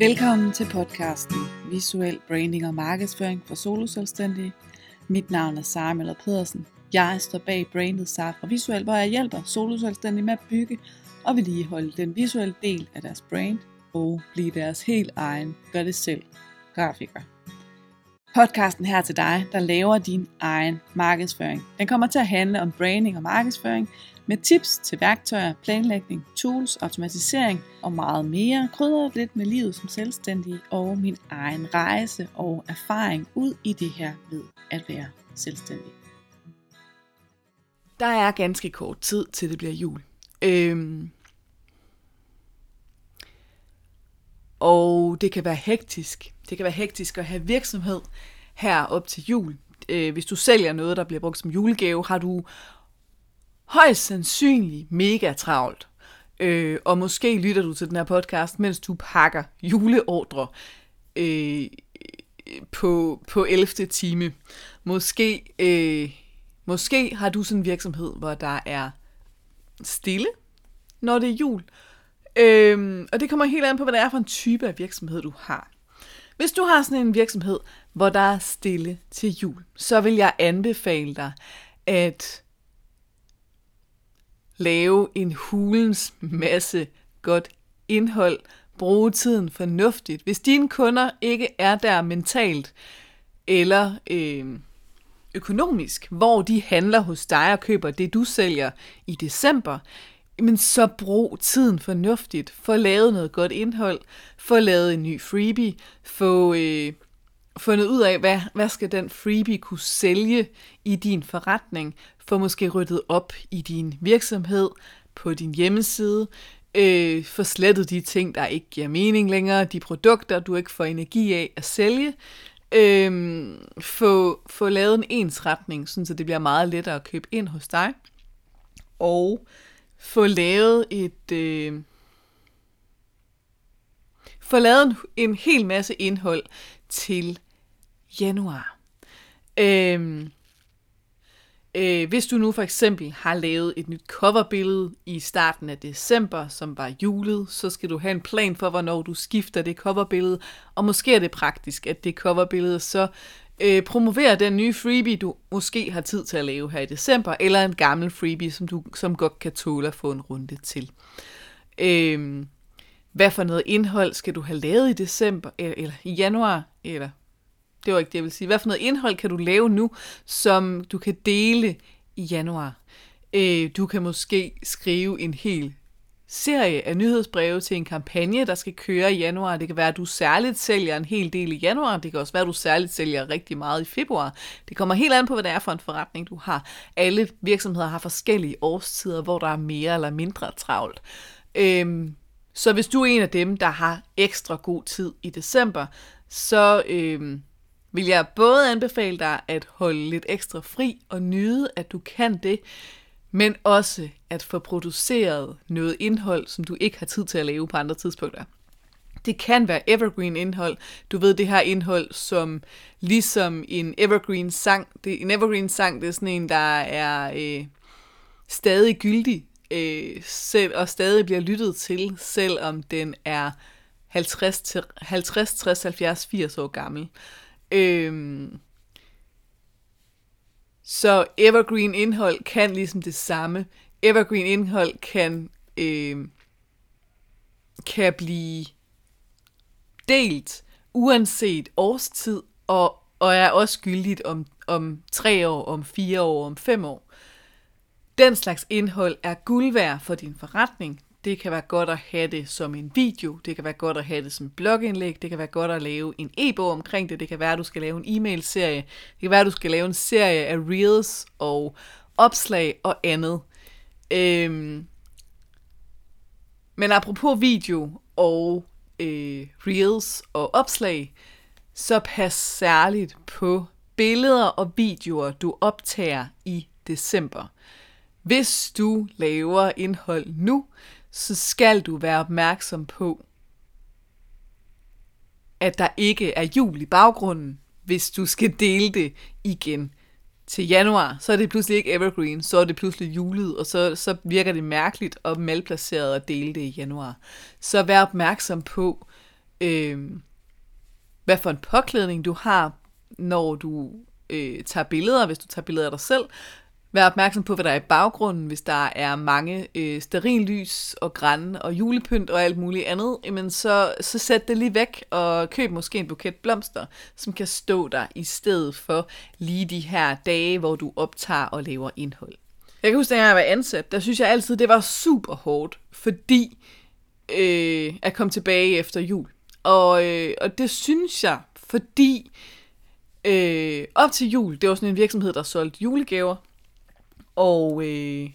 Velkommen til podcasten Visuel Branding og Markedsføring for soloselvstændige. Mit navn er Sara Møller Pedersen. Jeg står bag brandet Safra Visuel, hvor jeg hjælper soloselvstændige med at bygge og vedligeholde den visuelle del af deres brand og blive deres helt egen gør det selv grafiker. Podcasten her til dig, der laver din egen markedsføring. Den kommer til at handle om branding og markedsføring med tips til værktøjer, planlægning, tools, automatisering og meget mere. Krydder lidt med livet som selvstændig og min egen rejse og erfaring ud i det her ved at være selvstændig. Der er ganske kort tid til det bliver jul. Øhm, og det kan være hektisk. Det kan være hektisk at have virksomhed her op til jul. Øh, hvis du sælger noget, der bliver brugt som julegave, har du højst sandsynligt mega travlt. Øh, og måske lytter du til den her podcast, mens du pakker juleordre øh, på, på 11. time. Måske, øh, måske har du sådan en virksomhed, hvor der er stille, når det er jul. Øh, Øhm, og det kommer helt an på, hvad det er for en type af virksomhed, du har. Hvis du har sådan en virksomhed, hvor der er stille til jul, så vil jeg anbefale dig at lave en hulens masse godt indhold, bruge tiden fornuftigt. Hvis dine kunder ikke er der mentalt eller øh, økonomisk, hvor de handler hos dig og køber det, du sælger i december, men så brug tiden fornuftigt. Få lavet noget godt indhold. Få lavet en ny freebie. Få øh, fundet ud af, hvad, hvad skal den freebie kunne sælge i din forretning. Få måske ryddet op i din virksomhed, på din hjemmeside. Øh, få slettet de ting, der ikke giver mening længere. De produkter, du ikke får energi af at sælge. Øh, få, få lavet en ensretning, så det bliver meget lettere at købe ind hos dig. Og få lavet et... Øh, få lavet en, en hel masse indhold til januar. Øh, øh, hvis du nu for eksempel har lavet et nyt coverbillede i starten af december, som var julet, så skal du have en plan for, hvornår du skifter det coverbillede. Og måske er det praktisk, at det coverbillede så øh, promoverer den nye freebie, du måske har tid til at lave her i december, eller en gammel freebie, som du som godt kan tåle at få en runde til. Øh, hvad for noget indhold skal du have lavet i december, eller, eller i januar, eller det var ikke det, jeg vil sige. Hvad for noget indhold kan du lave nu, som du kan dele i januar? Øh, du kan måske skrive en hel serie af nyhedsbreve til en kampagne, der skal køre i januar. Det kan være, at du særligt sælger en hel del i januar. Det kan også være, at du særligt sælger rigtig meget i februar. Det kommer helt an på, hvad det er for en forretning, du har. Alle virksomheder har forskellige årstider, hvor der er mere eller mindre travlt. Øhm, så hvis du er en af dem, der har ekstra god tid i december, så øhm, vil jeg både anbefale dig at holde lidt ekstra fri og nyde, at du kan det, men også at få produceret noget indhold, som du ikke har tid til at lave på andre tidspunkter. Det kan være evergreen indhold. Du ved det her indhold, som ligesom en evergreen sang. Det, en evergreen sang, det er sådan en, der er øh, stadig gyldig øh, selv, og stadig bliver lyttet til, selvom den er 50, til, 50 60, 70, 80 år gammel. Øhm, så evergreen indhold kan ligesom det samme. Evergreen indhold kan, øh, kan blive delt uanset årstid, og, og er også gyldigt om, om tre år, om fire år, om fem år. Den slags indhold er guld værd for din forretning. Det kan være godt at have det som en video, det kan være godt at have det som blogindlæg, det kan være godt at lave en e-bog omkring det, det kan være, at du skal lave en e-mail-serie, det kan være, at du skal lave en serie af reels og opslag og andet. Øhm, men apropos video og øh, reels og opslag, så pas særligt på billeder og videoer, du optager i december. Hvis du laver indhold nu, så skal du være opmærksom på, at der ikke er jul i baggrunden, hvis du skal dele det igen til januar, så er det pludselig ikke evergreen, så er det pludselig julet, og så, så virker det mærkeligt og malplaceret at dele det i januar. Så vær opmærksom på, øh, hvad for en påklædning du har, når du øh, tager billeder, hvis du tager billeder af dig selv. Vær opmærksom på, hvad der er i baggrunden, hvis der er mange øh, sterillys og græn og julepynt og alt muligt andet, jamen så, så sæt det lige væk og køb måske en buket blomster, som kan stå der i stedet for lige de her dage, hvor du optager og laver indhold. Jeg kan huske, da jeg var ansat, der synes jeg altid, det var super hårdt, fordi øh, at komme tilbage efter jul. Og, øh, og det synes jeg, fordi øh, op til jul, det var sådan en virksomhed, der solgte julegaver, og, øh,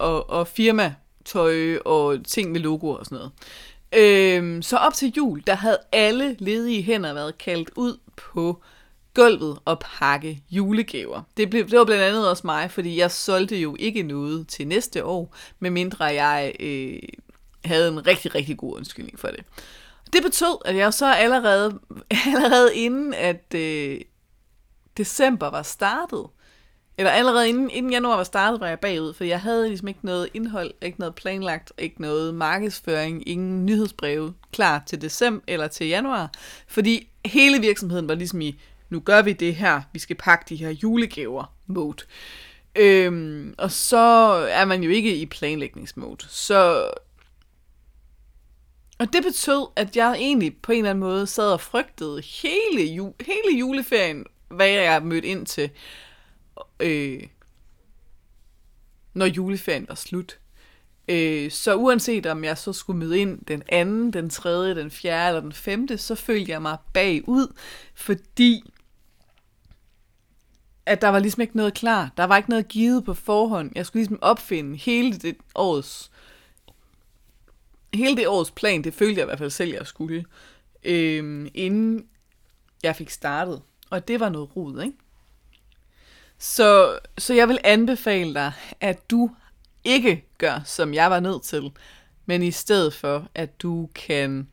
og, og firma tøj og ting med logoer og sådan noget. Øhm, så op til jul, der havde alle ledige hænder været kaldt ud på gulvet og pakke julegaver. Det, blev, det var blandt andet også mig, fordi jeg solgte jo ikke noget til næste år, medmindre jeg øh, havde en rigtig, rigtig god undskyldning for det. Det betød, at jeg så allerede, allerede inden at øh, december var startet, eller allerede inden, inden januar var startet, var jeg bagud, for jeg havde ligesom ikke noget indhold, ikke noget planlagt, ikke noget markedsføring, ingen nyhedsbreve klar til december eller til januar, fordi hele virksomheden var ligesom i, nu gør vi det her, vi skal pakke de her julegaver mode. Øhm, og så er man jo ikke i planlægningsmode. Så og det betød, at jeg egentlig på en eller anden måde sad og frygtede hele, ju- hele juleferien, hvad jeg mødte ind til, øh, når juleferien var slut. Øh, så uanset om jeg så skulle møde ind den anden, den tredje, den fjerde eller den femte, så følte jeg mig bagud, fordi at der var ligesom ikke noget klar. Der var ikke noget givet på forhånd. Jeg skulle ligesom opfinde hele det års hele det års plan, det følte jeg i hvert fald selv, jeg skulle, øh, inden jeg fik startet. Og det var noget rod, ikke? Så, så jeg vil anbefale dig, at du ikke gør, som jeg var nødt til, men i stedet for, at du kan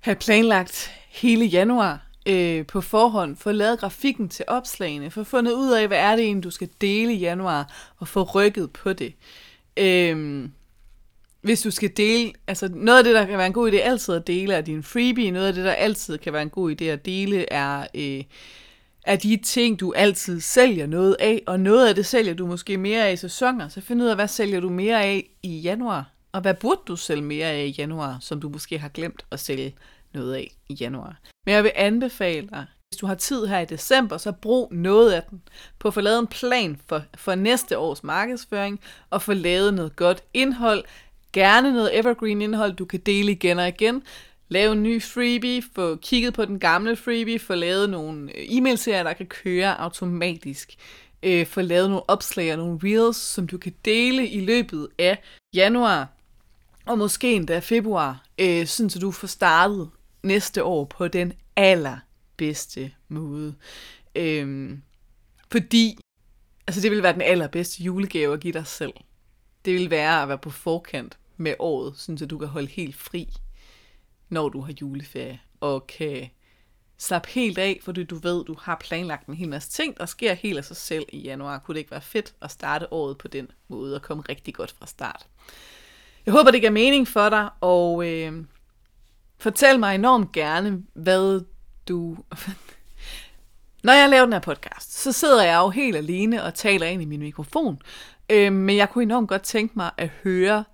have planlagt hele januar øh, på forhånd, få lavet grafikken til opslagene, få fundet ud af, hvad er det egentlig, du skal dele i januar, og få rykket på det. Øh, hvis du skal dele, altså noget af det, der kan være en god idé altid at dele, er din freebie. Noget af det, der altid kan være en god idé at dele, er, øh, er de ting, du altid sælger noget af. Og noget af det sælger du måske mere af i sæsoner. Så find ud af, hvad sælger du mere af i januar? Og hvad burde du sælge mere af i januar, som du måske har glemt at sælge noget af i januar? Men jeg vil anbefale dig, hvis du har tid her i december, så brug noget af den på at få lavet en plan for, for næste års markedsføring, og få lavet noget godt indhold, gerne noget evergreen indhold, du kan dele igen og igen. Lave en ny freebie, få kigget på den gamle freebie, få lavet nogle øh, e-mailserier, der kan køre automatisk. Øh, få lavet nogle opslag og nogle reels, som du kan dele i løbet af januar og måske endda februar, øh, sådan så du får startet næste år på den allerbedste måde. Øh, fordi altså det vil være den allerbedste julegave at give dig selv. Det vil være at være på forkant med året, sådan så du kan holde helt fri, når du har juleferie, og kan slappe helt af, fordi du ved, du har planlagt en hel masse ting, der sker helt af sig selv i januar. Kunne det ikke være fedt at starte året på den måde, og komme rigtig godt fra start? Jeg håber, det giver mening for dig, og øh, fortæl mig enormt gerne, hvad du... Når jeg laver den her podcast, så sidder jeg jo helt alene og taler ind i min mikrofon, øh, men jeg kunne enormt godt tænke mig at høre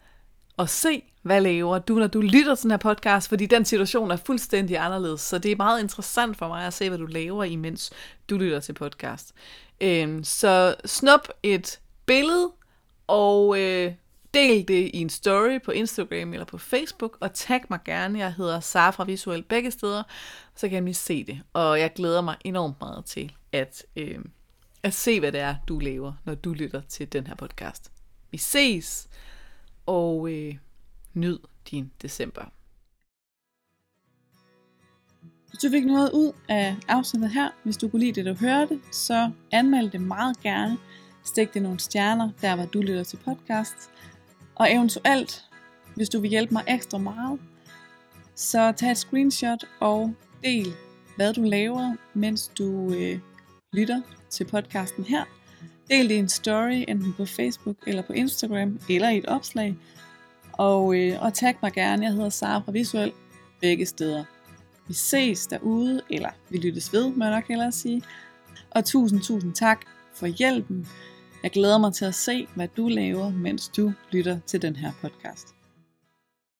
og se, hvad laver du, når du lytter til den her podcast, fordi den situation er fuldstændig anderledes, så det er meget interessant for mig at se, hvad du laver, imens du lytter til podcast. Øhm, så snup et billede, og øh, del det i en story på Instagram eller på Facebook, og tag mig gerne. Jeg hedder Safra Visuel begge steder, så kan I se det. Og jeg glæder mig enormt meget til at, øh, at se, hvad det er, du laver, når du lytter til den her podcast. Vi ses! Og øh, nyd din december. Hvis du fik noget ud af afsnittet her, hvis du kunne lide det, du hørte, så anmeld det meget gerne. Stik det nogle stjerner, der hvor du lytter til podcast. Og eventuelt, hvis du vil hjælpe mig ekstra meget, så tag et screenshot og del, hvad du laver, mens du øh, lytter til podcasten her. Del det i en story, enten på Facebook eller på Instagram, eller i et opslag. Og, øh, og tag mig gerne, jeg hedder Sara fra Visuel, begge steder. Vi ses derude, eller vi lyttes ved, må jeg nok hellere sige. Og tusind, tusind tak for hjælpen. Jeg glæder mig til at se, hvad du laver, mens du lytter til den her podcast.